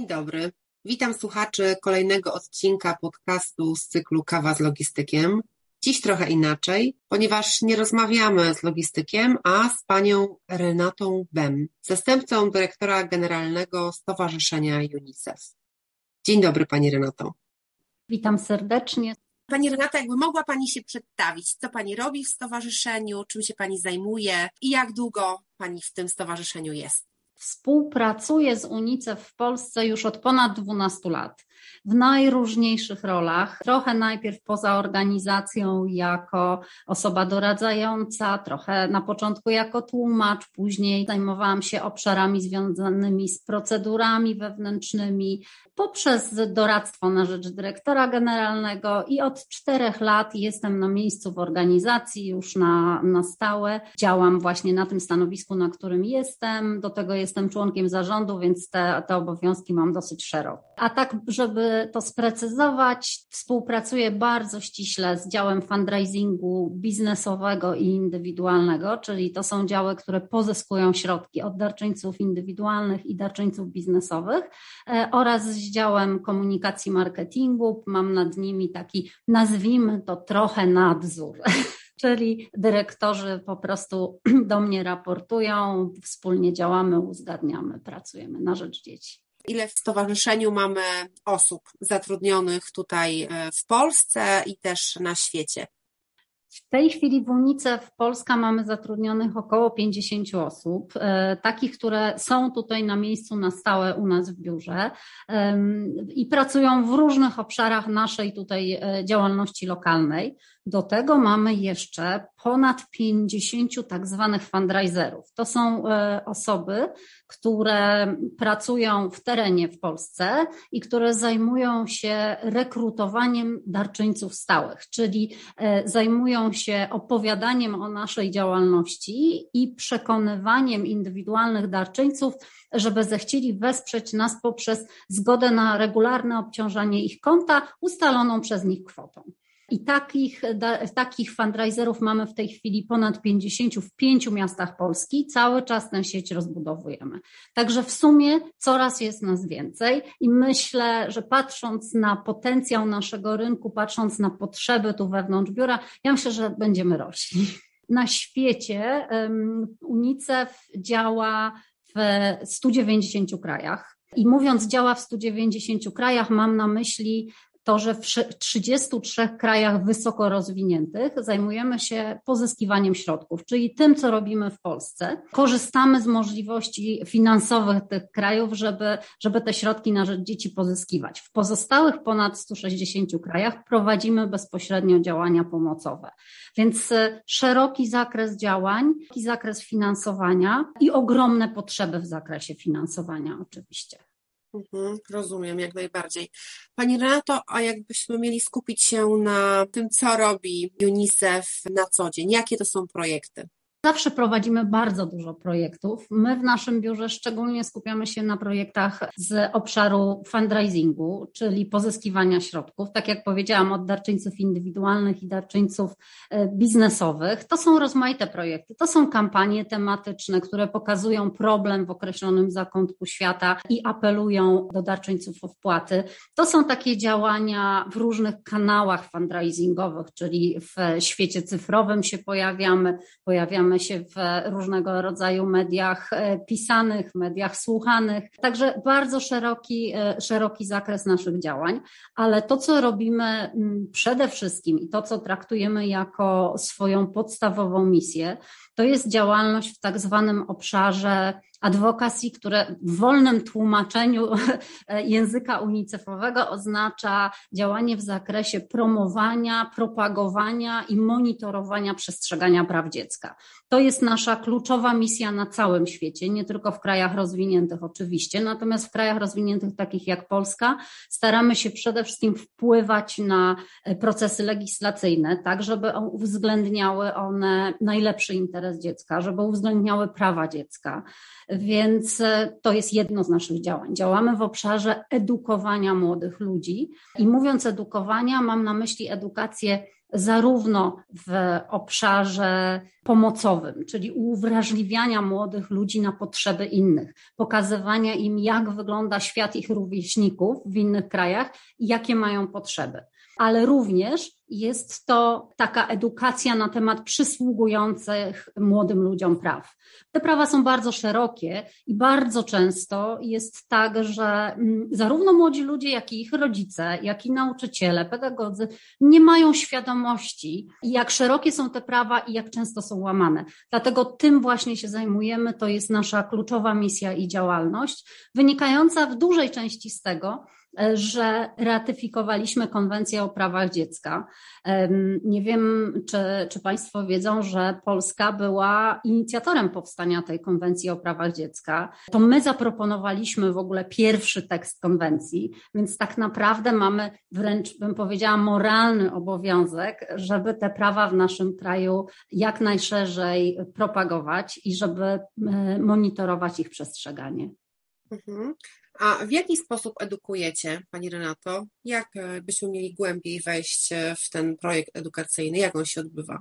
Dzień dobry. Witam słuchaczy kolejnego odcinka podcastu z cyklu Kawa z Logistykiem. Dziś trochę inaczej, ponieważ nie rozmawiamy z logistykiem, a z panią Renatą Bem, zastępcą dyrektora generalnego Stowarzyszenia UNICEF. Dzień dobry Pani Renato. Witam serdecznie. Pani Renata, jakby mogła Pani się przedstawić, co Pani robi w stowarzyszeniu, czym się Pani zajmuje i jak długo Pani w tym stowarzyszeniu jest? Współpracuję z UNICEF w Polsce już od ponad 12 lat w najróżniejszych rolach. Trochę najpierw poza organizacją jako osoba doradzająca, trochę na początku jako tłumacz, później zajmowałam się obszarami związanymi z procedurami wewnętrznymi, poprzez doradztwo na rzecz dyrektora generalnego i od czterech lat jestem na miejscu w organizacji już na, na stałe. Działam właśnie na tym stanowisku, na którym jestem. Do tego jestem członkiem zarządu, więc te, te obowiązki mam dosyć szeroko. A tak, żeby to sprecyzować, współpracuję bardzo ściśle z działem fundraisingu biznesowego i indywidualnego, czyli to są działy, które pozyskują środki od darczyńców indywidualnych i darczyńców biznesowych e, oraz z działem komunikacji marketingu. Mam nad nimi taki, nazwijmy to trochę nadzór. Czyli dyrektorzy po prostu do mnie raportują, wspólnie działamy, uzgadniamy, pracujemy na rzecz dzieci. Ile w stowarzyszeniu mamy osób zatrudnionych tutaj e, w Polsce i też na świecie? W tej chwili w UNICEF Polska mamy zatrudnionych około 50 osób, e, takich, które są tutaj na miejscu na stałe u nas w biurze i pracują w różnych obszarach naszej tutaj e, działalności lokalnej. Do tego mamy jeszcze ponad 50 tak zwanych fundraiserów. To są e, osoby, które pracują w terenie w Polsce i które zajmują się rekrutowaniem darczyńców stałych, czyli e, zajmują się opowiadaniem o naszej działalności i przekonywaniem indywidualnych darczyńców, żeby zechcieli wesprzeć nas poprzez zgodę na regularne obciążanie ich konta ustaloną przez nich kwotą. I takich, takich fundraiserów mamy w tej chwili ponad 50 w pięciu miastach Polski. Cały czas tę sieć rozbudowujemy. Także w sumie coraz jest nas więcej i myślę, że patrząc na potencjał naszego rynku, patrząc na potrzeby tu wewnątrz biura, ja myślę, że będziemy rośli. Na świecie UNICEF działa w 190 krajach. I mówiąc działa w 190 krajach, mam na myśli to, że w 33 krajach wysoko rozwiniętych zajmujemy się pozyskiwaniem środków, czyli tym, co robimy w Polsce. Korzystamy z możliwości finansowych tych krajów, żeby, żeby te środki na rzecz dzieci pozyskiwać. W pozostałych ponad 160 krajach prowadzimy bezpośrednio działania pomocowe. Więc e, szeroki zakres działań, szeroki zakres finansowania i ogromne potrzeby w zakresie finansowania oczywiście. Mhm, rozumiem, jak najbardziej. Pani Renato, a jakbyśmy mieli skupić się na tym, co robi UNICEF na co dzień, jakie to są projekty? Zawsze prowadzimy bardzo dużo projektów. My w naszym biurze szczególnie skupiamy się na projektach z obszaru fundraisingu, czyli pozyskiwania środków. Tak jak powiedziałam, od darczyńców indywidualnych i darczyńców e, biznesowych. To są rozmaite projekty. To są kampanie tematyczne, które pokazują problem w określonym zakątku świata i apelują do darczyńców o wpłaty. To są takie działania w różnych kanałach fundraisingowych, czyli w świecie cyfrowym się pojawiamy, pojawiamy pojawiamy się w różnego rodzaju mediach e, pisanych, mediach słuchanych. Także bardzo szeroki, e, szeroki zakres naszych działań, ale to, co robimy mm, przede wszystkim i to, co traktujemy jako swoją podstawową misję, to jest działalność w tak zwanym obszarze Advocacy, które w wolnym tłumaczeniu języka unicefowego oznacza działanie w zakresie promowania, propagowania i monitorowania przestrzegania praw dziecka. To jest nasza kluczowa misja na całym świecie, nie tylko w krajach rozwiniętych oczywiście, natomiast w krajach rozwiniętych takich jak Polska staramy się przede wszystkim wpływać na procesy legislacyjne, tak żeby uwzględniały one najlepszy interes dziecka, żeby uwzględniały prawa dziecka. Więc e, to jest jedno z naszych działań. Działamy w obszarze edukowania młodych ludzi i mówiąc edukowania, mam na myśli edukację zarówno w obszarze pomocowym, czyli uwrażliwiania młodych ludzi na potrzeby innych, pokazywania im, jak wygląda świat ich rówieśników w innych krajach i jakie mają potrzeby ale również jest to taka edukacja na temat przysługujących młodym ludziom praw. Te prawa są bardzo szerokie i bardzo często jest tak, że mm, zarówno młodzi ludzie, jak i ich rodzice, jak i nauczyciele, pedagodzy nie mają świadomości, jak szerokie są te prawa i jak często są łamane. Dlatego tym właśnie się zajmujemy. To jest nasza kluczowa misja i działalność, wynikająca w dużej części z tego, że ratyfikowaliśmy konwencję o prawach dziecka. Nie wiem, czy, czy Państwo wiedzą, że Polska była inicjatorem powstania tej konwencji o prawach dziecka. To my zaproponowaliśmy w ogóle pierwszy tekst konwencji, więc tak naprawdę mamy wręcz, bym powiedziała, moralny obowiązek, żeby te prawa w naszym kraju jak najszerzej propagować i żeby e, monitorować ich przestrzeganie. Mhm. A w jaki sposób edukujecie, Pani Renato? Jak e, byśmy mieli głębiej wejść e, w ten projekt edukacyjny? Jak on się odbywa?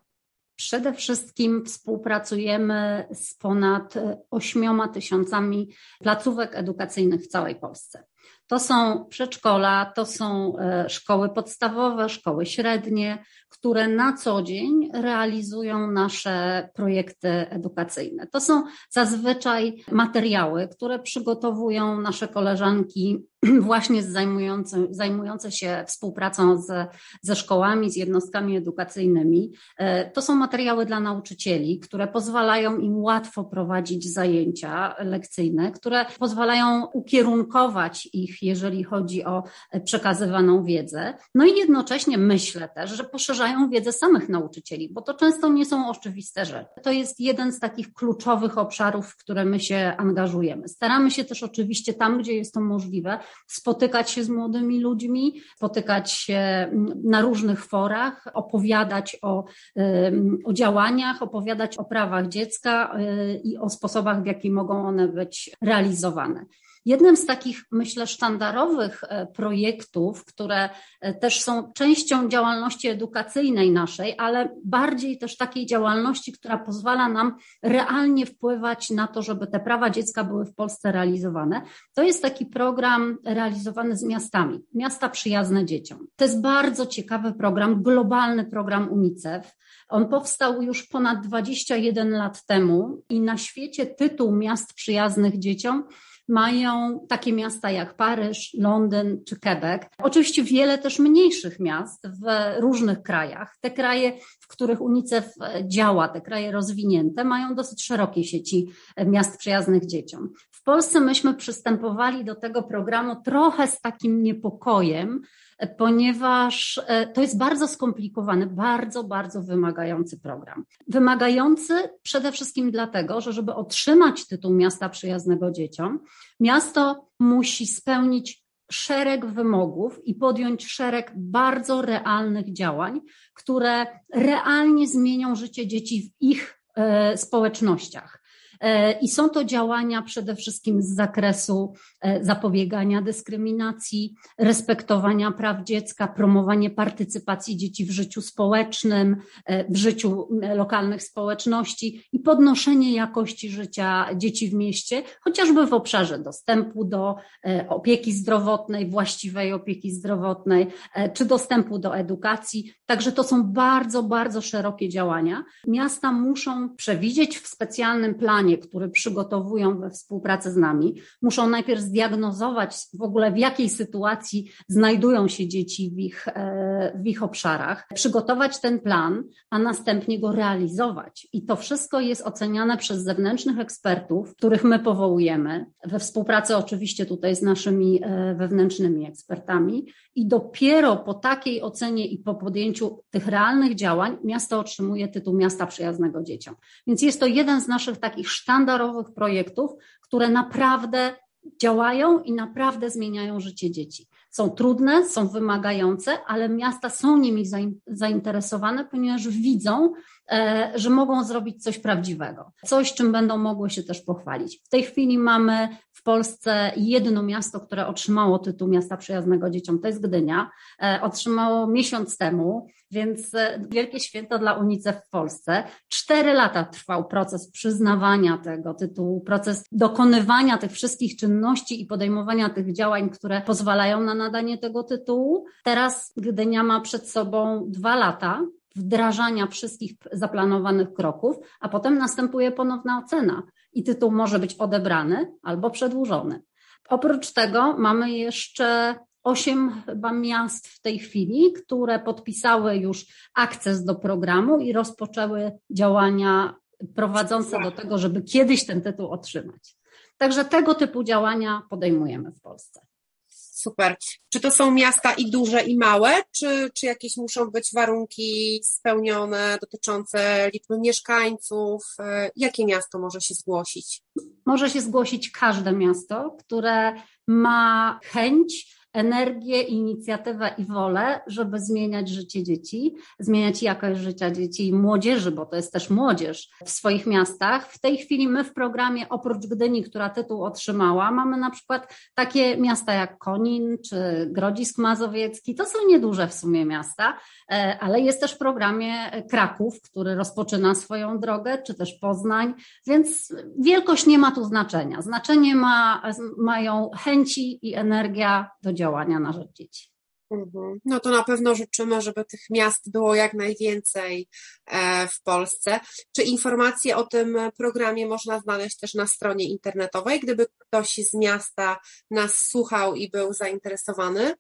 Przede wszystkim współpracujemy z ponad ośmioma tysiącami placówek edukacyjnych w całej Polsce. To są przedszkola, to są e, szkoły podstawowe, szkoły średnie, które na co dzień realizują nasze projekty edukacyjne. To są zazwyczaj materiały, które przygotowują nasze koleżanki właśnie zajmujące, zajmujące się współpracą z, ze szkołami, z jednostkami edukacyjnymi. E, to są materiały dla nauczycieli, które pozwalają im łatwo prowadzić zajęcia lekcyjne, które pozwalają ukierunkować ich, jeżeli chodzi o przekazywaną wiedzę. No i jednocześnie myślę też, że poszerzają wiedzę samych nauczycieli, bo to często nie są oczywiste rzeczy. To jest jeden z takich kluczowych obszarów, w które my się angażujemy. Staramy się też oczywiście tam, gdzie jest to możliwe, spotykać się z młodymi ludźmi, spotykać się na różnych forach, opowiadać o, o działaniach, opowiadać o prawach dziecka y, i o sposobach, w jaki mogą one być realizowane. Jednym z takich, myślę, sztandarowych e, projektów, które e, też są częścią działalności edukacyjnej naszej, ale bardziej też takiej działalności, która pozwala nam realnie wpływać na to, żeby te prawa dziecka były w Polsce realizowane, to jest taki program realizowany z miastami, miasta przyjazne dzieciom. To jest bardzo ciekawy program, globalny program UNICEF. On powstał już ponad 21 lat temu i na świecie tytuł miast przyjaznych dzieciom mają takie miasta jak Paryż, Londyn czy Quebec. Oczywiście wiele też mniejszych miast w różnych krajach. Te kraje, w których UNICEF działa, te kraje rozwinięte, mają dosyć szerokie sieci miast przyjaznych dzieciom. W Polsce myśmy przystępowali do tego programu trochę z takim niepokojem, ponieważ e, to jest bardzo skomplikowany, bardzo, bardzo wymagający program. Wymagający przede wszystkim dlatego, że żeby otrzymać tytuł miasta przyjaznego dzieciom, miasto musi spełnić szereg wymogów i podjąć szereg bardzo realnych działań, które realnie zmienią życie dzieci w ich e, społecznościach. E, I są to działania przede wszystkim z zakresu e, zapobiegania dyskryminacji, respektowania praw dziecka, promowanie partycypacji dzieci w życiu społecznym, e, w życiu lokalnych społeczności i podnoszenie jakości życia dzieci w mieście, chociażby w obszarze dostępu do opieki zdrowotnej, właściwej opieki zdrowotnej, czy dostępu do edukacji. Także to są bardzo, bardzo szerokie działania. Miasta muszą przewidzieć w specjalnym planie, planie, który przygotowują we współpracy z nami, muszą najpierw zdiagnozować w ogóle w jakiej sytuacji znajdują się dzieci w ich, e, w ich obszarach, przygotować ten plan, a następnie go realizować. I to wszystko jest oceniane przez zewnętrznych ekspertów, których my powołujemy, we współpracy oczywiście tutaj z naszymi e, wewnętrznymi ekspertami. I dopiero po takiej ocenie i po podjęciu tych realnych działań miasto otrzymuje tytuł Miasta Przyjaznego Dzieciom. Więc jest to jeden z naszych takich sztandarowych projektów, które naprawdę działają i naprawdę zmieniają życie dzieci. Są trudne, są wymagające, ale miasta są nimi zainteresowane, ponieważ widzą, że mogą zrobić coś prawdziwego, coś, czym będą mogły się też pochwalić. W tej chwili mamy w Polsce jedno miasto, które otrzymało tytuł Miasta Przyjaznego Dzieciom, to jest Gdynia. E, otrzymało miesiąc temu, więc e, wielkie święto dla UNICEF w Polsce. Cztery lata trwał proces przyznawania tego tytułu, proces dokonywania tych wszystkich czynności i podejmowania tych działań, które pozwalają na nadanie tego tytułu. Teraz Gdynia ma przed sobą dwa lata wdrażania wszystkich zaplanowanych kroków, a potem następuje ponowna ocena i tytuł może być odebrany albo przedłużony. Oprócz tego mamy jeszcze osiem chyba miast w tej chwili, które podpisały już akces do programu i rozpoczęły działania prowadzące do tego, żeby kiedyś ten tytuł otrzymać. Także tego typu działania podejmujemy w Polsce. Super. Czy to są miasta i duże, i małe, czy, czy jakieś muszą być warunki spełnione dotyczące liczby mieszkańców? E, jakie miasto może się zgłosić? Może się zgłosić każde miasto, które ma chęć energię, inicjatywę i wolę, żeby zmieniać życie dzieci, zmieniać jakość życia dzieci i młodzieży, bo to jest też młodzież w swoich miastach. W tej chwili my w programie, oprócz Gdyni, która tytuł otrzymała, mamy na przykład takie miasta jak Konin czy Grodzisk Mazowiecki. To są nieduże w sumie miasta, e, ale jest też w programie Kraków, który rozpoczyna swoją drogę, czy też Poznań, więc wielkość nie ma tu znaczenia. Znaczenie ma, mają chęci i energia do działania na rzecz dzieci. Mhm. No to na pewno życzymy, żeby tych miast było jak najwięcej e, w Polsce. Czy informacje o tym programie można znaleźć też na stronie internetowej, gdyby ktoś z miasta nas słuchał i był zainteresowany?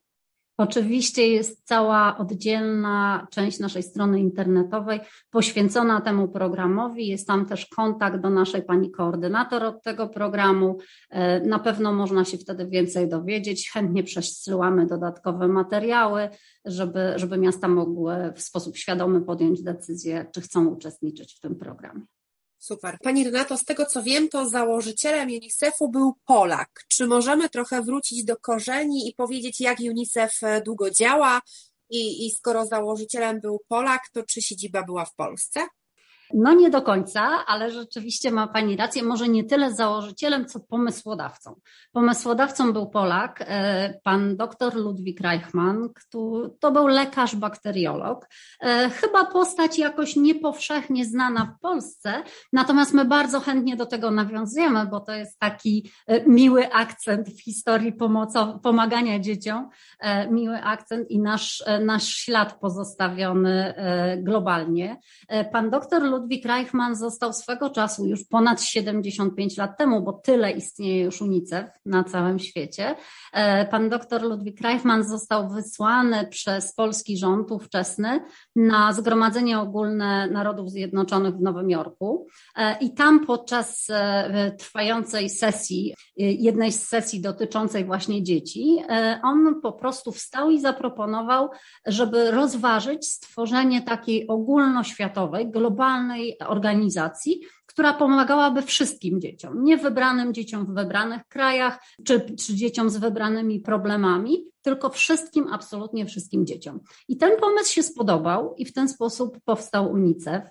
Oczywiście jest cała oddzielna część naszej strony internetowej poświęcona temu programowi. Jest tam też kontakt do naszej pani koordynator od tego programu. E, na pewno można się wtedy więcej dowiedzieć. Chętnie przesyłamy dodatkowe materiały, żeby, żeby miasta mogły w sposób świadomy podjąć decyzję, czy chcą uczestniczyć w tym programie. Super. Pani Renato, z tego co wiem, to założycielem UNICEF-u był Polak. Czy możemy trochę wrócić do korzeni i powiedzieć, jak UNICEF e, długo działa? I, I skoro założycielem był Polak, to czy siedziba była w Polsce? No nie do końca, ale rzeczywiście ma Pani rację, może nie tyle założycielem, co pomysłodawcą. Pomysłodawcą był Polak, e, pan dr Ludwik Reichmann, który, to był lekarz bakteriolog. E, chyba postać jakoś niepowszechnie znana w Polsce, natomiast my bardzo chętnie do tego nawiązujemy, bo to jest taki e, miły akcent w historii pomoco, pomagania dzieciom, miły akcent i nasz, nasz ślad pozostawiony globalnie. Pan dr Ludwik Ludwik Reichmann został swego czasu już ponad 75 lat temu, bo tyle istnieje już UNICEF na całym świecie. E, pan dr Ludwik Reichmann został wysłany przez polski rząd ówczesny na Zgromadzenie Ogólne Narodów Zjednoczonych w Nowym Jorku e, i tam podczas e, trwającej sesji, jednej z sesji dotyczącej właśnie dzieci, on po prostu wstał i zaproponował, żeby rozważyć stworzenie takiej ogólnoświatowej, globalnej organizacji, która pomagałaby wszystkim dzieciom, nie wybranym dzieciom w wybranych krajach, czy, czy dzieciom z wybranymi problemami, tylko wszystkim, absolutnie wszystkim dzieciom. I ten pomysł się spodobał i w ten sposób powstał UNICEF.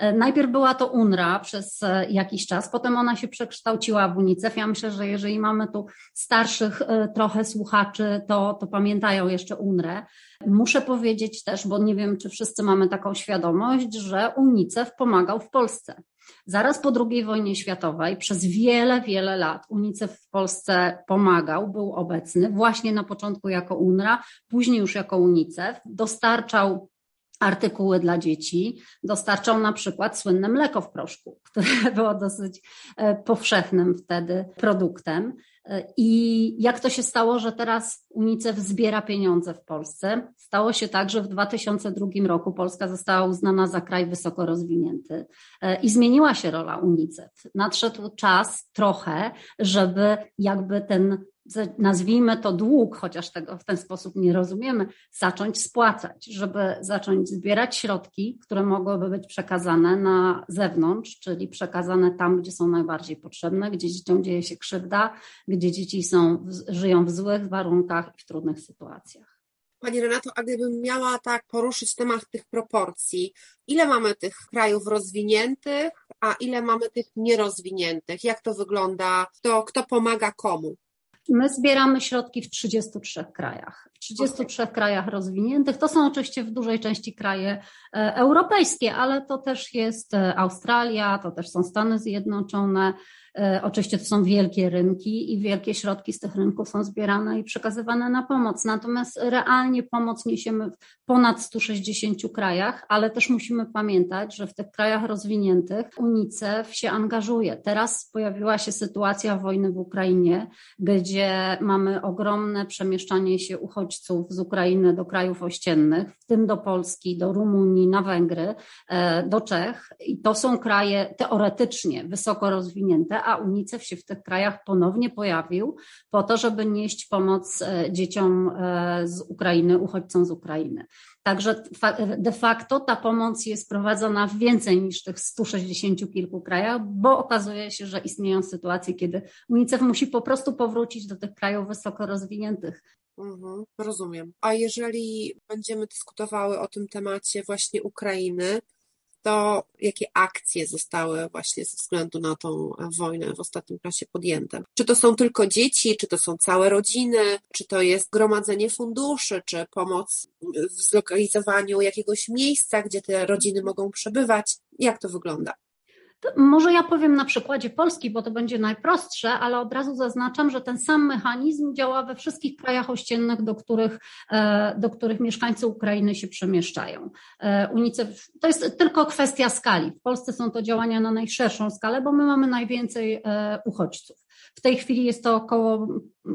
E, najpierw była to UNRA przez e, jakiś czas, potem ona się przekształciła w UNICEF. Ja myślę, że jeżeli mamy tu starszych e, trochę słuchaczy, to, to pamiętają jeszcze UNRę. Muszę powiedzieć też, bo nie wiem, czy wszyscy mamy taką świadomość, że UNICEF pomagał w Polsce. Zaraz po II wojnie światowej przez wiele, wiele lat UNICEF w Polsce pomagał, był obecny, właśnie na początku jako UNRA, później już jako UNICEF, dostarczał artykuły dla dzieci. Dostarczał na przykład słynne mleko w proszku, które było dosyć e, powszechnym wtedy produktem. E, I jak to się stało, że teraz UNICEF zbiera pieniądze w Polsce? Stało się tak, że w 2002 roku Polska została uznana za kraj wysoko rozwinięty e, i zmieniła się rola UNICEF. Nadszedł czas trochę, żeby jakby ten nazwijmy to dług, chociaż tego w ten sposób nie rozumiemy, zacząć spłacać, żeby zacząć zbierać środki, które mogłyby być przekazane na zewnątrz, czyli przekazane tam, gdzie są najbardziej potrzebne, gdzie dzieciom dzieje się krzywda, gdzie dzieci są, żyją w złych warunkach i w trudnych sytuacjach. Pani Renato, a gdybym miała tak poruszyć temat tych proporcji, ile mamy tych krajów rozwiniętych, a ile mamy tych nierozwiniętych? Jak to wygląda? Kto, kto pomaga komu? My zbieramy środki w 33 krajach. W 33 okay. krajach rozwiniętych. To są oczywiście w dużej części kraje e, europejskie, ale to też jest e, Australia, to też są Stany Zjednoczone, E, oczywiście to są wielkie rynki i wielkie środki z tych rynków są zbierane i przekazywane na pomoc. Natomiast realnie pomoc niesiemy w ponad 160 krajach, ale też musimy pamiętać, że w tych krajach rozwiniętych UNICEF się angażuje. Teraz pojawiła się sytuacja wojny w Ukrainie, gdzie mamy ogromne przemieszczanie się uchodźców z Ukrainy do krajów ościennych, w tym do Polski, do Rumunii, na Węgry, e, do Czech. I to są kraje teoretycznie wysoko rozwinięte, a UNICEF się w tych krajach ponownie pojawił po to, żeby nieść pomoc e, dzieciom e, z Ukrainy, uchodźcom z Ukrainy. Także de facto ta pomoc jest prowadzona w więcej niż tych 160 kilku krajach, bo okazuje się, że istnieją sytuacje, kiedy UNICEF musi po prostu powrócić do tych krajów wysoko rozwiniętych. Mhm, rozumiem. A jeżeli będziemy dyskutowały o tym temacie właśnie Ukrainy, to jakie akcje zostały właśnie ze względu na tą wojnę w ostatnim czasie podjęte. Czy to są tylko dzieci, czy to są całe rodziny, czy to jest gromadzenie funduszy, czy pomoc w zlokalizowaniu jakiegoś miejsca, gdzie te rodziny mogą przebywać? Jak to wygląda? Może ja powiem na przykładzie Polski, bo to będzie najprostsze, ale od razu zaznaczam, że ten sam mechanizm działa we wszystkich krajach ościennych, do których, e, do których mieszkańcy Ukrainy się przemieszczają. E, UNICEF to jest tylko kwestia skali. W Polsce są to działania na najszerszą skalę, bo my mamy najwięcej e, uchodźców. W tej chwili jest to około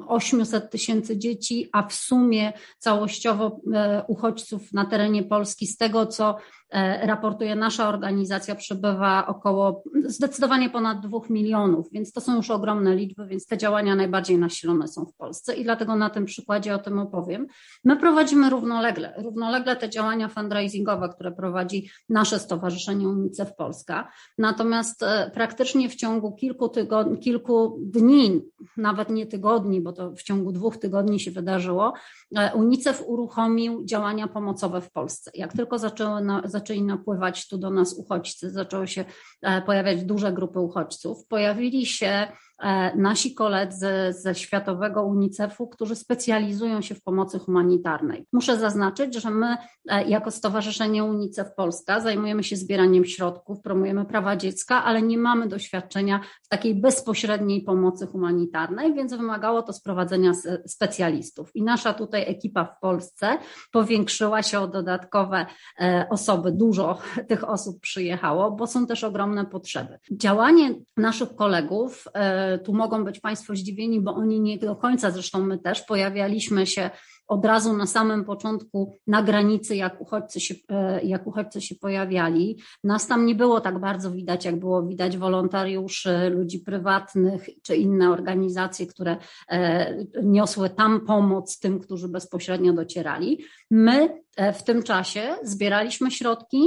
800 tysięcy dzieci, a w sumie całościowo uchodźców na terenie Polski, z tego co E, raportuje nasza organizacja, przebywa około zdecydowanie ponad dwóch milionów, więc to są już ogromne liczby, więc te działania najbardziej nasilone są w Polsce i dlatego na tym przykładzie o tym opowiem. My prowadzimy równolegle, równolegle te działania fundraisingowe, które prowadzi nasze Stowarzyszenie UNICEF Polska, natomiast e, praktycznie w ciągu kilku, tygodni, kilku dni, nawet nie tygodni, bo to w ciągu dwóch tygodni się wydarzyło, e, UNICEF uruchomił działania pomocowe w Polsce. Jak tylko zaczęły na, zaczęli napływać tu do nas uchodźcy, zaczęły się e, pojawiać duże grupy uchodźców. Pojawili się nasi koledzy ze Światowego UNICEF-u, którzy specjalizują się w pomocy humanitarnej. Muszę zaznaczyć, że my e, jako Stowarzyszenie UNICEF Polska zajmujemy się zbieraniem środków, promujemy prawa dziecka, ale nie mamy doświadczenia w takiej bezpośredniej pomocy humanitarnej, więc wymagało to sprowadzenia specjalistów. I nasza tutaj ekipa w Polsce powiększyła się o dodatkowe e, osoby. Dużo tych osób przyjechało, bo są też ogromne potrzeby. Działanie naszych kolegów tu mogą być Państwo zdziwieni, bo oni nie do końca, zresztą my też pojawialiśmy się od razu na samym początku na granicy, jak uchodźcy się, e, jak uchodźcy się pojawiali. Nas tam nie było tak bardzo widać, jak było widać wolontariuszy, ludzi prywatnych czy inne organizacje, które e, niosły tam pomoc tym, którzy bezpośrednio docierali. My e, w tym czasie zbieraliśmy środki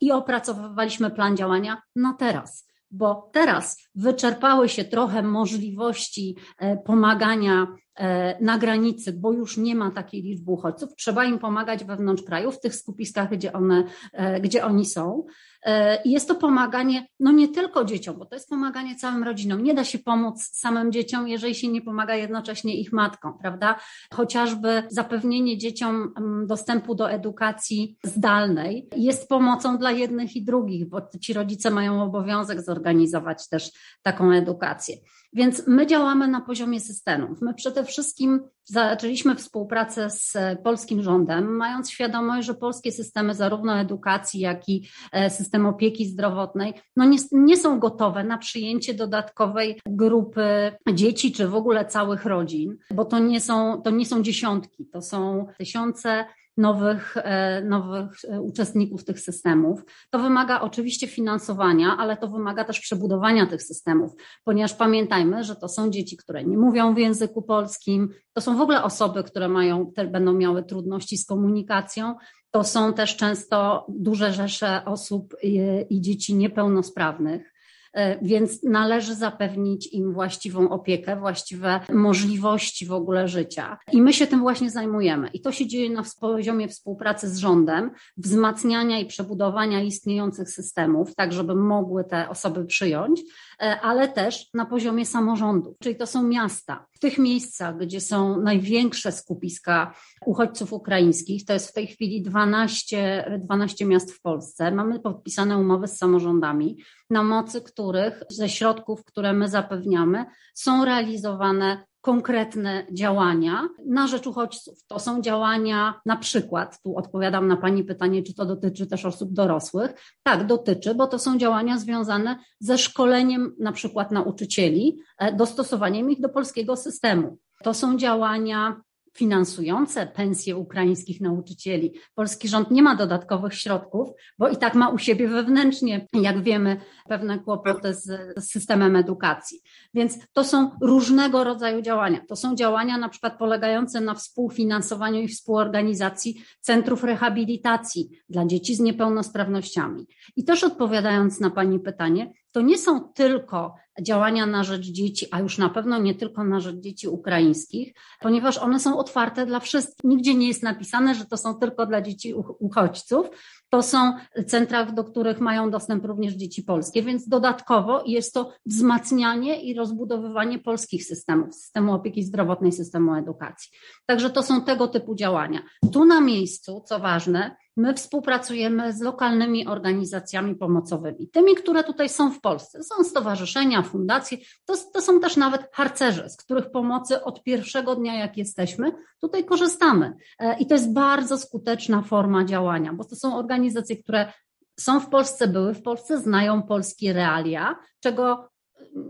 i opracowywaliśmy plan działania na teraz bo teraz wyczerpały się trochę możliwości e, pomagania e, na granicy, bo już nie ma takiej liczby uchodźców. Trzeba im pomagać wewnątrz kraju, w tych skupiskach, gdzie, one, e, gdzie oni są. E, jest to pomaganie, no nie tylko dzieciom, bo to jest pomaganie całym rodzinom. Nie da się pomóc samym dzieciom, jeżeli się nie pomaga jednocześnie ich matkom, prawda? Chociażby zapewnienie dzieciom mm, dostępu do edukacji zdalnej jest pomocą dla jednych i drugich, bo ci rodzice mają obowiązek zorganizować też taką edukację. Więc my działamy na poziomie systemów. My przede wszystkim zaczęliśmy współpracę z polskim rządem, mając świadomość, że polskie systemy zarówno edukacji, jak i e, system opieki zdrowotnej no nie, nie są gotowe na przyjęcie dodatkowej grupy dzieci, czy w ogóle całych rodzin, bo to nie są, to nie są dziesiątki, to są tysiące nowych, e, nowych e, uczestników tych systemów. To wymaga oczywiście finansowania, ale to wymaga też przebudowania tych systemów, ponieważ pamiętajmy, że to są dzieci, które nie mówią w języku polskim, to są w ogóle osoby, które mają, będą miały trudności z komunikacją. To są też często duże rzesze osób i, i dzieci niepełnosprawnych. E, więc należy zapewnić im właściwą opiekę, właściwe możliwości w ogóle życia. I my się tym właśnie zajmujemy. I to się dzieje na poziomie współpracy z rządem, wzmacniania i przebudowania istniejących systemów, tak żeby mogły te osoby przyjąć, ale też na poziomie samorządów, czyli to są miasta. W tych miejscach, gdzie są największe skupiska uchodźców ukraińskich, to jest w tej chwili 12, 12 miast w Polsce, mamy podpisane umowy z samorządami, na mocy których ze środków, które my zapewniamy, są realizowane konkretne działania na rzecz uchodźców. To są działania, na przykład, tu odpowiadam na Pani pytanie, czy to dotyczy też osób dorosłych. Tak, dotyczy, bo to są działania związane ze szkoleniem na przykład nauczycieli, e, dostosowaniem ich do polskiego systemu. To są działania finansujące pensje ukraińskich nauczycieli. Polski rząd nie ma dodatkowych środków, bo i tak ma u siebie wewnętrznie, jak wiemy, pewne kłopoty z, z, systemem edukacji. Więc to są różnego rodzaju działania. To są działania na przykład polegające na współfinansowaniu i współorganizacji centrów rehabilitacji dla dzieci z niepełnosprawnościami. I też odpowiadając na Pani pytanie, to nie są tylko działania na rzecz dzieci, a już na pewno nie tylko na rzecz dzieci ukraińskich, ponieważ one są otwarte dla wszystkich. Nigdzie nie jest napisane, że to są tylko dla dzieci uchodźców. To są centra, do których mają dostęp również dzieci polskie, więc dodatkowo jest to wzmacnianie i rozbudowywanie polskich systemów, systemu opieki zdrowotnej, systemu edukacji. Także to są tego typu działania. Tu na miejscu, co ważne, My współpracujemy z lokalnymi organizacjami pomocowymi, tymi, które tutaj są w Polsce. Są stowarzyszenia, fundacje, to, to są też nawet harcerze, z których pomocy od pierwszego dnia, jak jesteśmy, tutaj korzystamy. E, I to jest bardzo skuteczna forma działania, bo to są organizacje, które są w Polsce, były w Polsce, znają polskie realia, czego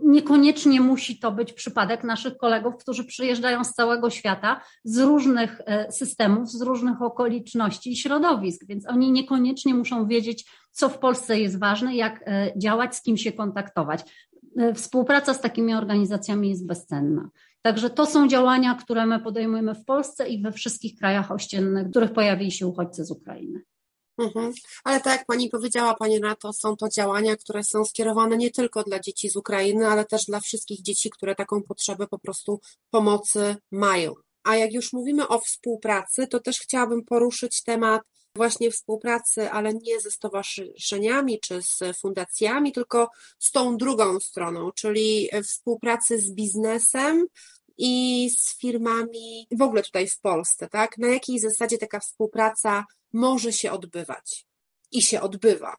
niekoniecznie musi to być przypadek naszych kolegów, którzy przyjeżdżają z całego świata, z różnych e, systemów, z różnych okoliczności i środowisk, więc oni niekoniecznie muszą wiedzieć, co w Polsce jest ważne, jak e, działać, z kim się kontaktować. E, współpraca z takimi organizacjami jest bezcenna. Także to są działania, które my podejmujemy w Polsce i we wszystkich krajach ościennych, w których pojawili się uchodźcy z Ukrainy. Mhm. Ale tak jak Pani powiedziała, Pani Renato, są to działania, które są skierowane nie tylko dla dzieci z Ukrainy, ale też dla wszystkich dzieci, które taką potrzebę po prostu pomocy mają. A jak już mówimy o współpracy, to też chciałabym poruszyć temat właśnie współpracy, ale nie ze stowarzyszeniami czy z fundacjami, tylko z tą drugą stroną, czyli współpracy z biznesem, i z firmami w ogóle tutaj w Polsce, tak? Na jakiej zasadzie taka współpraca może się odbywać i się odbywa.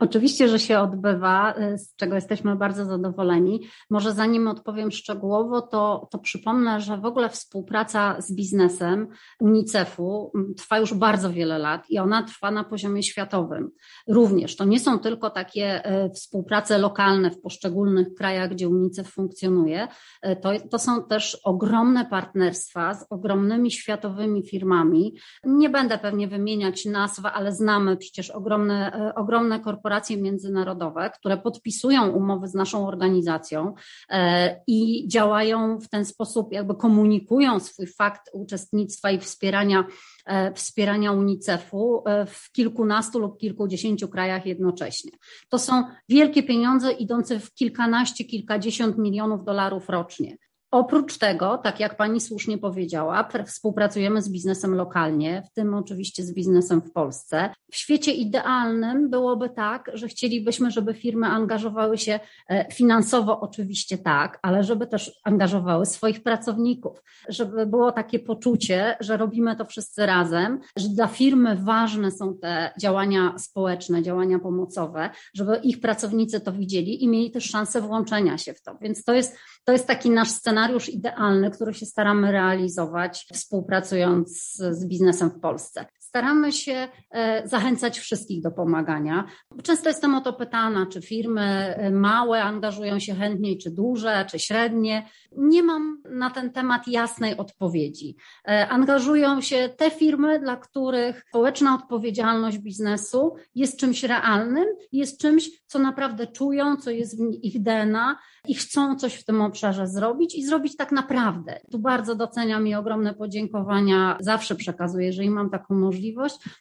Oczywiście, że się odbywa, y, z czego jesteśmy bardzo zadowoleni. Może zanim odpowiem szczegółowo, to, to przypomnę, że w ogóle współpraca z biznesem UNICEF-u mm, trwa już bardzo wiele lat i ona trwa na poziomie światowym. Również to nie są tylko takie y, współprace lokalne w poszczególnych krajach, gdzie UNICEF funkcjonuje, y, to, to są też ogromne partnerstwa z ogromnymi światowymi firmami. Nie będę pewnie wymieniać nazw, ale znamy przecież ogromne, ogromne korporacje międzynarodowe, które podpisują umowy z naszą organizacją e, i działają w ten sposób, jakby komunikują swój fakt uczestnictwa i wspierania, e, wspierania UNICEF-u e, w kilkunastu lub kilkudziesięciu krajach jednocześnie. To są wielkie pieniądze idące w kilkanaście, kilkadziesiąt milionów dolarów rocznie. Oprócz tego, tak jak Pani słusznie powiedziała, współpracujemy z biznesem lokalnie, w tym oczywiście z biznesem w Polsce. W świecie idealnym byłoby tak, że chcielibyśmy, żeby firmy angażowały się e, finansowo, oczywiście tak, ale żeby też angażowały swoich pracowników, żeby było takie poczucie, że robimy to wszyscy razem, że dla firmy ważne są te działania społeczne, działania pomocowe, żeby ich pracownicy to widzieli i mieli też szansę włączenia się w to. Więc to jest, to jest taki nasz scenariusz idealny, który się staramy realizować, współpracując z biznesem w Polsce. Staramy się e, zachęcać wszystkich do pomagania. Często jestem o to pytana, czy firmy e, małe angażują się chętniej, czy duże, czy średnie. Nie mam na ten temat jasnej odpowiedzi. E, angażują się te firmy, dla których społeczna odpowiedzialność biznesu jest czymś realnym, jest czymś, co naprawdę czują, co jest w ich DNA i chcą coś w tym obszarze zrobić i zrobić tak naprawdę. Tu bardzo doceniam i ogromne podziękowania zawsze przekazuję, jeżeli mam taką możliwość,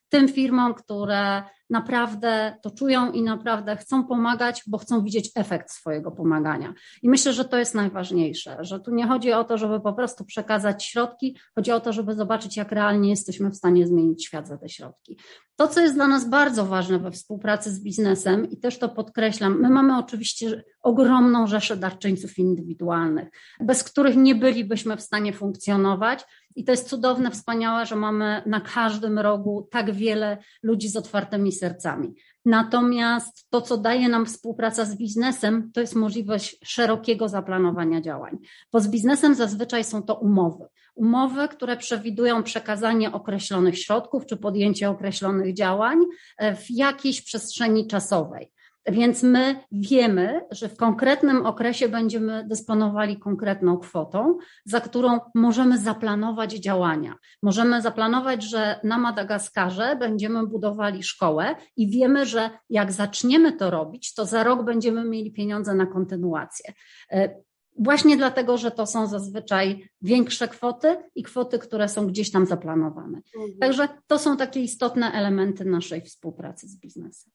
tym firmom, które naprawdę to czują i naprawdę chcą pomagać, bo chcą widzieć efekt swojego pomagania. I myślę, że to jest najważniejsze, że tu nie chodzi o to, żeby po prostu przekazać środki, chodzi o to, żeby zobaczyć, jak realnie jesteśmy w stanie zmienić świat za te środki. To, co jest dla nas bardzo ważne we współpracy z biznesem, i też to podkreślam, my mamy oczywiście ogromną rzeszę darczyńców indywidualnych, bez których nie bylibyśmy w stanie funkcjonować. I to jest cudowne, wspaniałe, że mamy na każdym rogu tak wiele ludzi z otwartymi sercami. Natomiast to, co daje nam współpraca z biznesem, to jest możliwość szerokiego zaplanowania działań. Bo z biznesem zazwyczaj są to umowy. Umowy, które przewidują przekazanie określonych środków czy podjęcie określonych działań e, w jakiejś przestrzeni czasowej. Więc my wiemy, że w konkretnym okresie będziemy dysponowali konkretną kwotą, za którą możemy zaplanować działania. Możemy zaplanować, że na Madagaskarze będziemy budowali szkołę i wiemy, że jak zaczniemy to robić, to za rok będziemy mieli pieniądze na kontynuację. E, właśnie dlatego, że to są zazwyczaj większe kwoty i kwoty, które są gdzieś tam zaplanowane. Mhm. Także to są takie istotne elementy naszej współpracy z biznesem.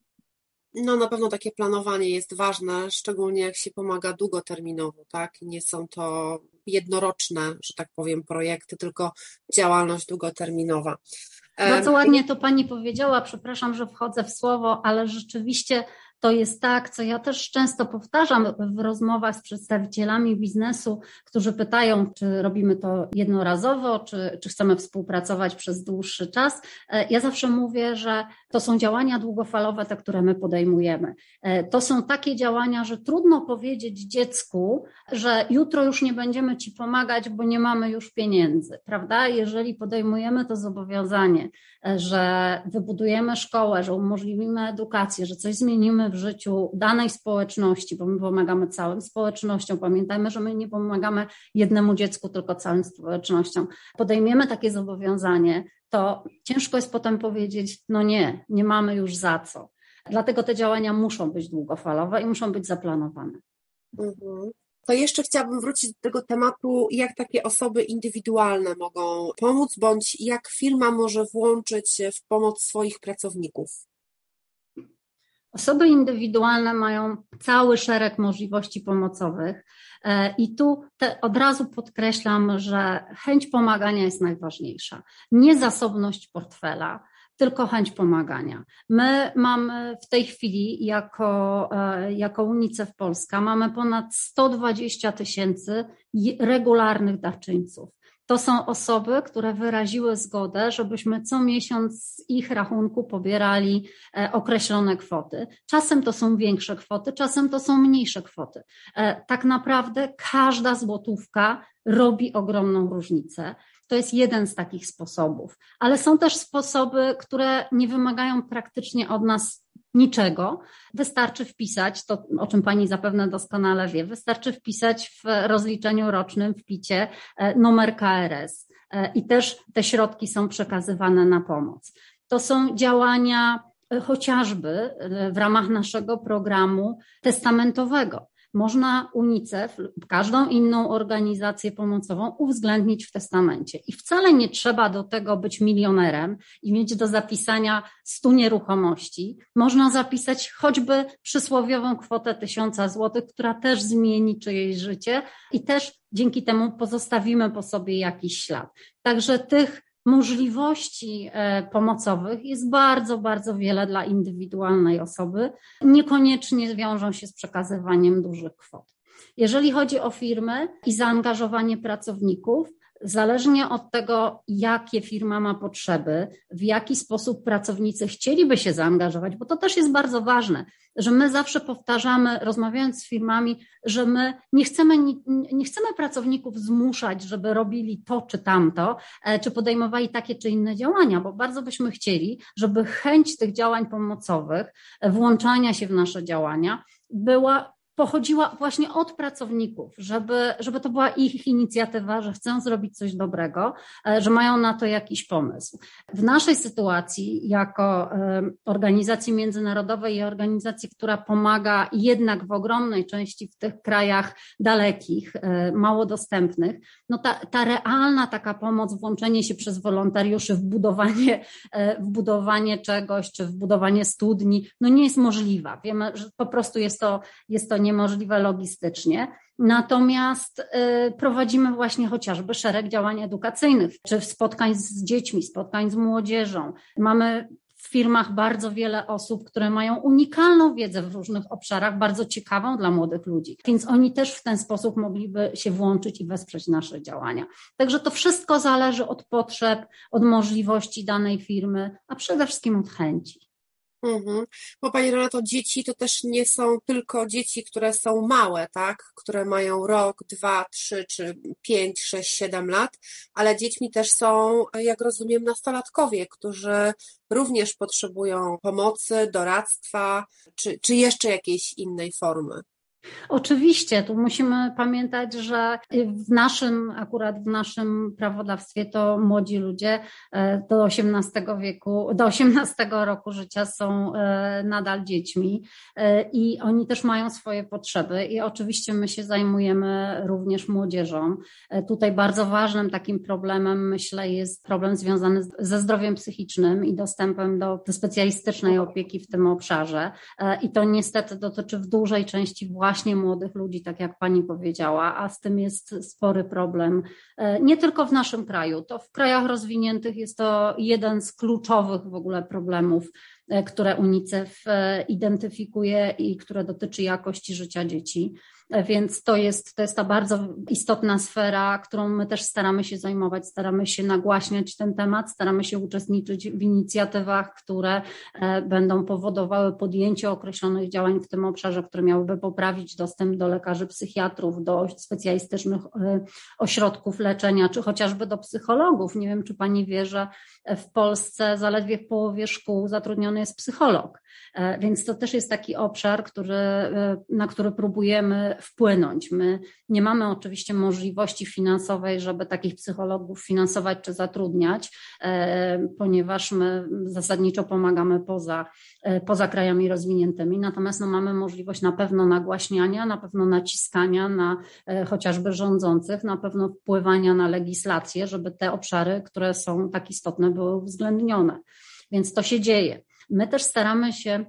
No na pewno takie planowanie jest ważne, szczególnie jak się pomaga długoterminowo, tak? Nie są to jednoroczne, że tak powiem, projekty, tylko działalność długoterminowa. Bardzo ładnie to Pani powiedziała, przepraszam, że wchodzę w słowo, ale rzeczywiście to jest tak, co ja też często powtarzam w rozmowach z przedstawicielami biznesu, którzy pytają, czy robimy to jednorazowo, czy, czy chcemy współpracować przez dłuższy czas. E, ja zawsze mówię, że to są działania długofalowe, te, które my podejmujemy. E, to są takie działania, że trudno powiedzieć dziecku, że jutro już nie będziemy ci pomagać, bo nie mamy już pieniędzy, prawda? Jeżeli podejmujemy to zobowiązanie, e, że wybudujemy szkołę, że umożliwimy edukację, że coś zmienimy w życiu danej społeczności, bo my pomagamy całym społecznościom. Pamiętajmy, że my nie pomagamy jednemu dziecku, tylko całym społecznościom. Podejmiemy takie zobowiązanie, to ciężko jest potem powiedzieć, no nie, nie mamy już za co. Dlatego te działania muszą być długofalowe i muszą być zaplanowane. Mhm. To jeszcze chciałabym wrócić do tego tematu, jak takie osoby indywidualne mogą pomóc, bądź jak firma może włączyć w pomoc swoich pracowników. Osoby indywidualne mają cały szereg możliwości pomocowych e, i tu te, od razu podkreślam, że chęć pomagania jest najważniejsza. Nie zasobność portfela, tylko chęć pomagania. My mamy w tej chwili jako, e, jako UNICEF Polska mamy ponad 120 tysięcy regularnych darczyńców. To są osoby, które wyraziły zgodę, żebyśmy co miesiąc z ich rachunku pobierali e, określone kwoty. Czasem to są większe kwoty, czasem to są mniejsze kwoty. E, tak naprawdę każda złotówka robi ogromną różnicę. To jest jeden z takich sposobów, ale są też sposoby, które nie wymagają praktycznie od nas niczego. Wystarczy wpisać, to o czym Pani zapewne doskonale wie, wystarczy wpisać w rozliczeniu rocznym, w picie e, numer KRS e, i też te środki są przekazywane na pomoc. To są działania e, chociażby w ramach naszego programu testamentowego można UNICEF lub każdą inną organizację pomocową uwzględnić w testamencie. I wcale nie trzeba do tego być milionerem i mieć do zapisania stu nieruchomości. Można zapisać choćby przysłowiową kwotę tysiąca złotych, która też zmieni czyjeś życie i też dzięki temu pozostawimy po sobie jakiś ślad. Także tych możliwości e, pomocowych jest bardzo, bardzo wiele dla indywidualnej osoby. Niekoniecznie wiążą się z przekazywaniem dużych kwot. Jeżeli chodzi o firmy i zaangażowanie pracowników, Zależnie od tego, jakie firma ma potrzeby, w jaki sposób pracownicy chcieliby się zaangażować, bo to też jest bardzo ważne. Że my zawsze powtarzamy, rozmawiając z firmami, że my nie chcemy, nie chcemy pracowników zmuszać, żeby robili to czy tamto, e, czy podejmowali takie czy inne działania, bo bardzo byśmy chcieli, żeby chęć tych działań pomocowych, e, włączania się w nasze działania była pochodziła właśnie od pracowników, żeby, żeby to była ich inicjatywa, że chcą zrobić coś dobrego, e, że mają na to jakiś pomysł. W naszej sytuacji, jako e, organizacji międzynarodowej i organizacji, która pomaga jednak w ogromnej części w tych krajach dalekich, e, mało dostępnych, no ta, ta realna taka pomoc, włączenie się przez wolontariuszy w budowanie, w budowanie czegoś, czy w budowanie studni, no nie jest możliwa. Wiemy, że po prostu jest to, jest to nie niemożliwe logistycznie. Natomiast y, prowadzimy właśnie chociażby szereg działań edukacyjnych, czy spotkań z dziećmi, spotkań z młodzieżą. Mamy w firmach bardzo wiele osób, które mają unikalną wiedzę w różnych obszarach, bardzo ciekawą dla młodych ludzi, więc oni też w ten sposób mogliby się włączyć i wesprzeć nasze działania. Także to wszystko zależy od potrzeb, od możliwości danej firmy, a przede wszystkim od chęci. Mhm. Bo Pani Renato, dzieci to też nie są tylko dzieci, które są małe, tak? Które mają rok, dwa, trzy, czy pięć, sześć, siedem lat, ale dziećmi też są, jak rozumiem, nastolatkowie, którzy również potrzebują pomocy, doradztwa, czy, czy jeszcze jakiejś innej formy. Oczywiście, tu musimy pamiętać, że w naszym, akurat w naszym prawodawstwie to młodzi ludzie e, do XVIII wieku, do XVIII roku życia są e, nadal dziećmi e, i oni też mają swoje potrzeby i oczywiście my się zajmujemy również młodzieżą. Tutaj bardzo ważnym takim problemem, myślę, jest problem związany ze zdrowiem psychicznym i dostępem do, specjalistycznej opieki w tym obszarze i to niestety dotyczy w dużej części właśnie właśnie młodych ludzi, tak jak pani powiedziała, a z tym jest spory problem. E, nie tylko w naszym kraju, to w krajach rozwiniętych jest to jeden z kluczowych w ogóle problemów, e, które UNICEF e, identyfikuje i które dotyczy jakości życia dzieci. Więc to jest, to jest ta bardzo istotna sfera, którą my też staramy się zajmować, staramy się nagłaśniać ten temat, staramy się uczestniczyć w inicjatywach, które e, będą powodowały podjęcie określonych działań w tym obszarze, które miałyby poprawić dostęp do lekarzy psychiatrów, do specjalistycznych e, ośrodków leczenia, czy chociażby do psychologów. Nie wiem, czy pani wie, że w Polsce zaledwie w połowie szkół zatrudniony jest psycholog. E, więc to też jest taki obszar, który, na który próbujemy wpłynąć. My nie mamy oczywiście możliwości finansowej, żeby takich psychologów finansować czy zatrudniać, e, ponieważ my zasadniczo pomagamy poza, e, poza krajami rozwiniętymi, natomiast no, mamy możliwość na pewno nagłaśniania, na pewno naciskania na e, chociażby rządzących, na pewno wpływania na legislację, żeby te obszary, które są tak istotne, były uwzględnione. Więc to się dzieje. My też staramy się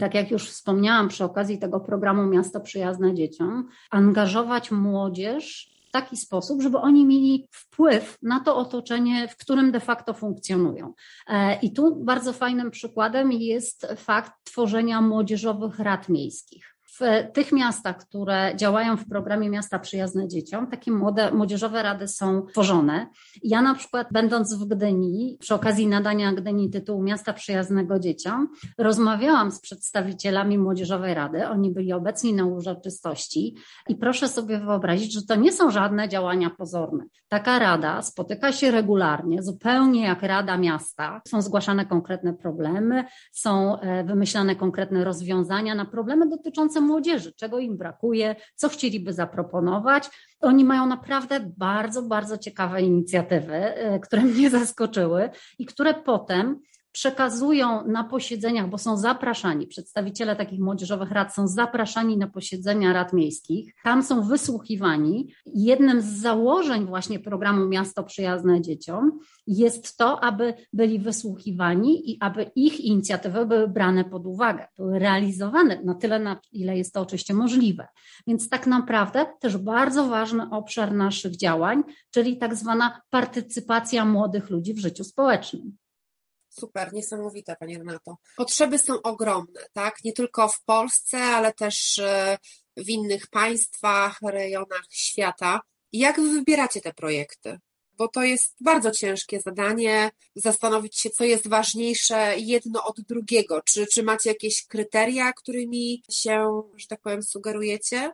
tak jak już wspomniałam przy okazji tego programu Miasto Przyjazne Dzieciom, angażować młodzież w taki sposób, żeby oni mieli wpływ na to otoczenie, w którym de facto funkcjonują. E, I tu bardzo fajnym przykładem jest fakt tworzenia młodzieżowych rad miejskich w tych miastach, które działają w programie Miasta Przyjazne Dzieciom, takie młode, młodzieżowe rady są tworzone. Ja na przykład, będąc w Gdyni, przy okazji nadania Gdyni tytułu Miasta Przyjaznego Dzieciom, rozmawiałam z przedstawicielami Młodzieżowej Rady. Oni byli obecni na uroczystości i proszę sobie wyobrazić, że to nie są żadne działania pozorne. Taka rada spotyka się regularnie, zupełnie jak Rada Miasta. Są zgłaszane konkretne problemy, są e, wymyślane konkretne rozwiązania na problemy dotyczące młodzieży, czego im brakuje, co chcieliby zaproponować. Oni mają naprawdę bardzo, bardzo ciekawe inicjatywy, e, które mnie zaskoczyły i które potem przekazują na posiedzeniach, bo są zapraszani, przedstawiciele takich młodzieżowych rad są zapraszani na posiedzenia rad miejskich, tam są wysłuchiwani. Jednym z założeń właśnie programu Miasto Przyjazne Dzieciom jest to, aby byli wysłuchiwani i aby ich inicjatywy były brane pod uwagę, były realizowane na tyle, na ile jest to oczywiście możliwe. Więc tak naprawdę też bardzo ważny obszar naszych działań, czyli tak zwana partycypacja młodych ludzi w życiu społecznym. Super, niesamowite, Pani Renato. Potrzeby są ogromne, tak? Nie tylko w Polsce, ale też e, w innych państwach, rejonach świata. Jak Wy wybieracie te projekty? bo to jest bardzo ciężkie zadanie, zastanowić się, co jest ważniejsze jedno od drugiego. Czy, czy macie jakieś kryteria, którymi się, że tak powiem, sugerujecie?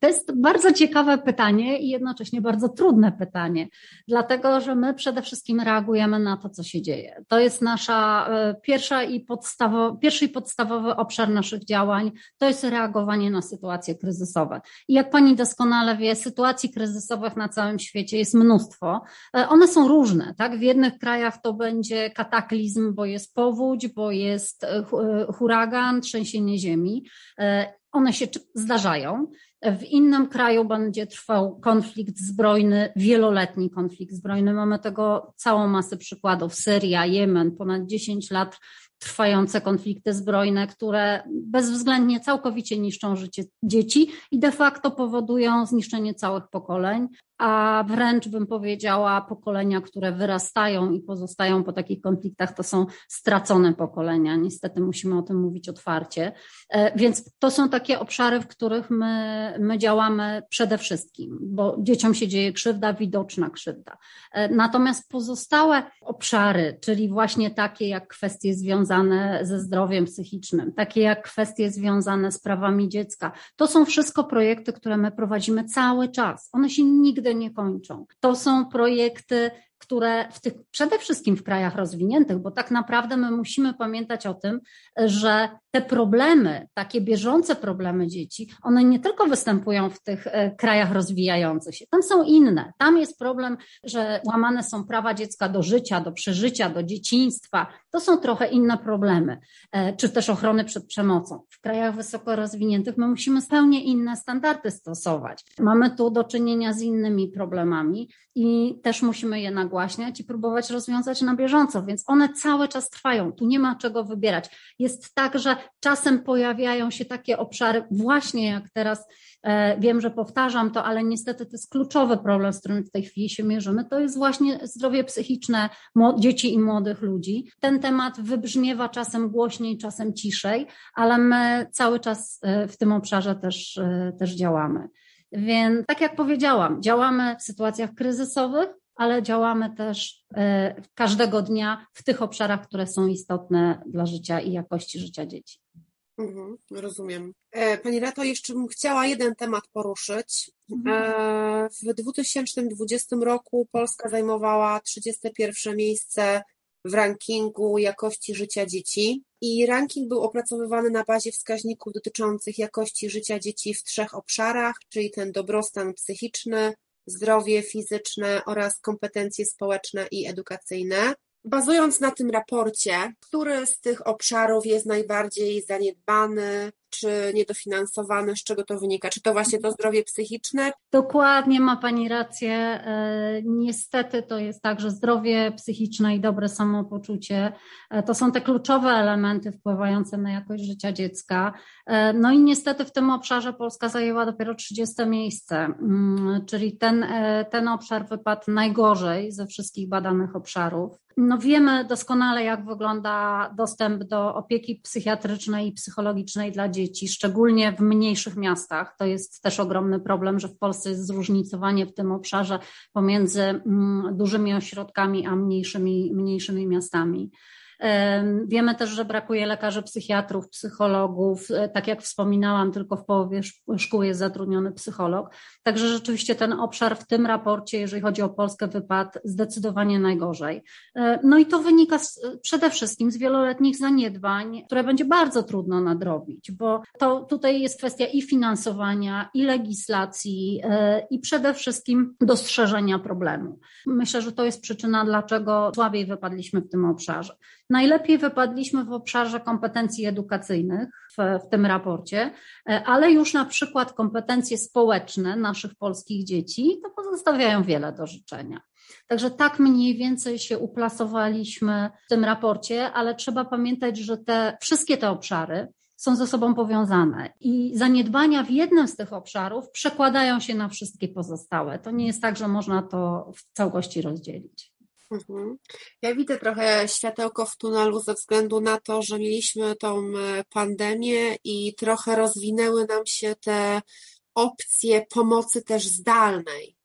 To jest bardzo ciekawe pytanie i jednocześnie bardzo trudne pytanie, dlatego że my przede wszystkim reagujemy na to, co się dzieje. To jest nasza e, pierwsza i podstawo, pierwszy i podstawowy obszar naszych działań, to jest reagowanie na sytuacje kryzysowe. I jak pani doskonale wie, sytuacji kryzysowych na całym świecie jest mnóstwo. E, one są różne, tak? W jednych krajach to będzie kataklizm, bo jest powódź, bo jest e, huragan, trzęsienie ziemi. One się zdarzają. W innym kraju będzie trwał konflikt zbrojny, wieloletni konflikt zbrojny. Mamy tego całą masę przykładów. Syria, Jemen, ponad 10 lat trwające konflikty zbrojne, które bezwzględnie całkowicie niszczą życie dzieci i de facto powodują zniszczenie całych pokoleń a wręcz bym powiedziała, pokolenia, które wyrastają i pozostają po takich konfliktach, to są stracone pokolenia. Niestety musimy o tym mówić otwarcie. E, więc to są takie obszary, w których my, my działamy przede wszystkim, bo dzieciom się dzieje krzywda, widoczna krzywda. E, natomiast pozostałe obszary, czyli właśnie takie jak kwestie związane ze zdrowiem psychicznym, takie jak kwestie związane z prawami dziecka, to są wszystko projekty, które my prowadzimy cały czas. One się nigdy nie kończą. To są projekty które w tych, przede wszystkim w krajach rozwiniętych, bo tak naprawdę my musimy pamiętać o tym, że te problemy, takie bieżące problemy dzieci, one nie tylko występują w tych e, krajach rozwijających się, tam są inne. Tam jest problem, że łamane są prawa dziecka do życia, do przeżycia, do dzieciństwa. To są trochę inne problemy, e, czy też ochrony przed przemocą. W krajach wysoko rozwiniętych my musimy zupełnie inne standardy stosować. Mamy tu do czynienia z innymi problemami i też musimy je nagłaśniać i próbować rozwiązać na bieżąco, więc one cały czas trwają. Tu nie ma czego wybierać. Jest tak, że czasem pojawiają się takie obszary, właśnie jak teraz e, wiem, że powtarzam to, ale niestety to jest kluczowy problem, z którym w tej chwili się mierzymy. To jest właśnie zdrowie psychiczne dzieci i młodych ludzi. Ten temat wybrzmiewa czasem głośniej, czasem ciszej, ale my cały czas e, w tym obszarze też, e, też działamy. Więc tak jak powiedziałam, działamy w sytuacjach kryzysowych, ale działamy też e, każdego dnia w tych obszarach, które są istotne dla życia i jakości życia dzieci. Mhm, rozumiem. E, pani Reto, jeszcze bym chciała jeden temat poruszyć. Mhm. E, w 2020 roku Polska zajmowała 31 miejsce w rankingu jakości życia dzieci. I ranking był opracowywany na bazie wskaźników dotyczących jakości życia dzieci w trzech obszarach, czyli ten dobrostan psychiczny, zdrowie fizyczne oraz kompetencje społeczne i edukacyjne. Bazując na tym raporcie, który z tych obszarów jest najbardziej zaniedbany, czy niedofinansowany, z czego to wynika? Czy to właśnie to zdrowie psychiczne? Dokładnie ma Pani rację. E, niestety to jest tak, że zdrowie psychiczne i dobre samopoczucie e, to są te kluczowe elementy wpływające na jakość życia dziecka. E, no i niestety w tym obszarze Polska zajęła dopiero 30 miejsce, mm, czyli ten, ten obszar wypadł najgorzej ze wszystkich badanych obszarów. No wiemy doskonale, jak wygląda dostęp do opieki psychiatrycznej i psychologicznej dla dzieci, szczególnie w mniejszych miastach. To jest też ogromny problem, że w Polsce jest zróżnicowanie w tym obszarze pomiędzy mm, dużymi ośrodkami a mniejszymi, mniejszymi miastami. Wiemy też, że brakuje lekarzy psychiatrów, psychologów. E, tak jak wspominałam, tylko w połowie szkół jest zatrudniony psycholog. Także rzeczywiście ten obszar w tym raporcie, jeżeli chodzi o Polskę, wypadł zdecydowanie najgorzej. E, no i to wynika z, przede wszystkim z wieloletnich zaniedbań, które będzie bardzo trudno nadrobić, bo to tutaj jest kwestia i finansowania, i legislacji, e, i przede wszystkim dostrzeżenia problemu. Myślę, że to jest przyczyna, dlaczego słabiej wypadliśmy w tym obszarze. Najlepiej wypadliśmy w obszarze kompetencji edukacyjnych w, w, tym raporcie, e, ale już na przykład kompetencje społeczne naszych polskich dzieci to pozostawiają wiele do życzenia. Także tak mniej więcej się uplasowaliśmy w tym raporcie, ale trzeba pamiętać, że te wszystkie te obszary są ze sobą powiązane i zaniedbania w jednym z tych obszarów przekładają się na wszystkie pozostałe. To nie jest tak, że można to w całości rozdzielić. Mhm. Ja widzę trochę światełko w tunelu ze względu na to, że mieliśmy tą e, pandemię i trochę rozwinęły nam się te opcje pomocy też zdalnej.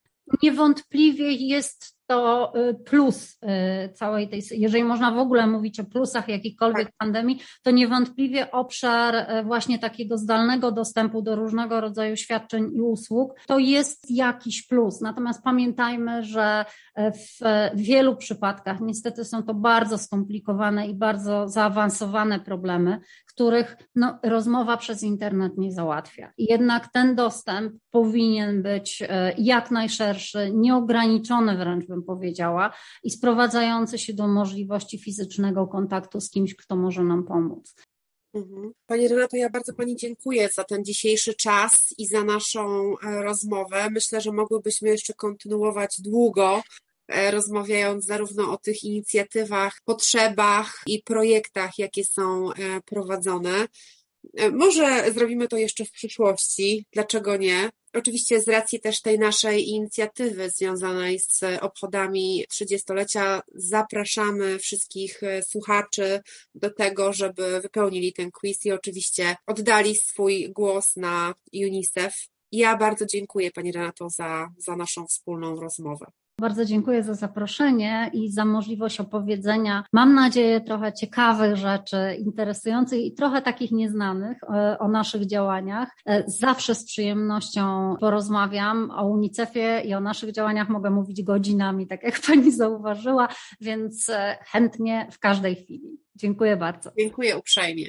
Niewątpliwie jest to y, plus y, całej tej, jeżeli można w ogóle mówić o plusach jakiejkolwiek tak. pandemii, to niewątpliwie obszar y, właśnie takiego zdalnego dostępu do różnego rodzaju świadczeń i usług to jest jakiś plus. Natomiast pamiętajmy, że w wielu przypadkach niestety są to bardzo skomplikowane i bardzo zaawansowane problemy, których no, rozmowa przez internet nie załatwia. Jednak ten dostęp powinien być jak najszerszy, nieograniczony wręcz bym powiedziała, i sprowadzający się do możliwości fizycznego kontaktu z kimś, kto może nam pomóc. Mhm. Pani Renato, ja bardzo Pani dziękuję za ten dzisiejszy czas i za naszą e, rozmowę. Myślę, że mogłybyśmy jeszcze kontynuować długo, e, rozmawiając zarówno o tych inicjatywach, potrzebach i projektach, jakie są e, prowadzone. Może zrobimy to jeszcze w przyszłości, dlaczego nie? Oczywiście z racji też tej naszej inicjatywy związanej z obchodami 30-lecia zapraszamy wszystkich e, słuchaczy do tego, żeby wypełnili ten quiz i oczywiście oddali swój głos na UNICEF. Ja bardzo dziękuję Pani Renato za, za naszą wspólną rozmowę. Bardzo dziękuję za zaproszenie i za możliwość opowiedzenia, mam nadzieję, trochę ciekawych rzeczy, interesujących i trochę takich nieznanych e, o naszych działaniach. E, zawsze z przyjemnością porozmawiam o UNICEF-ie i o naszych działaniach mogę mówić godzinami, tak jak Pani zauważyła, więc e, chętnie w każdej chwili. Dziękuję bardzo. Dziękuję uprzejmie.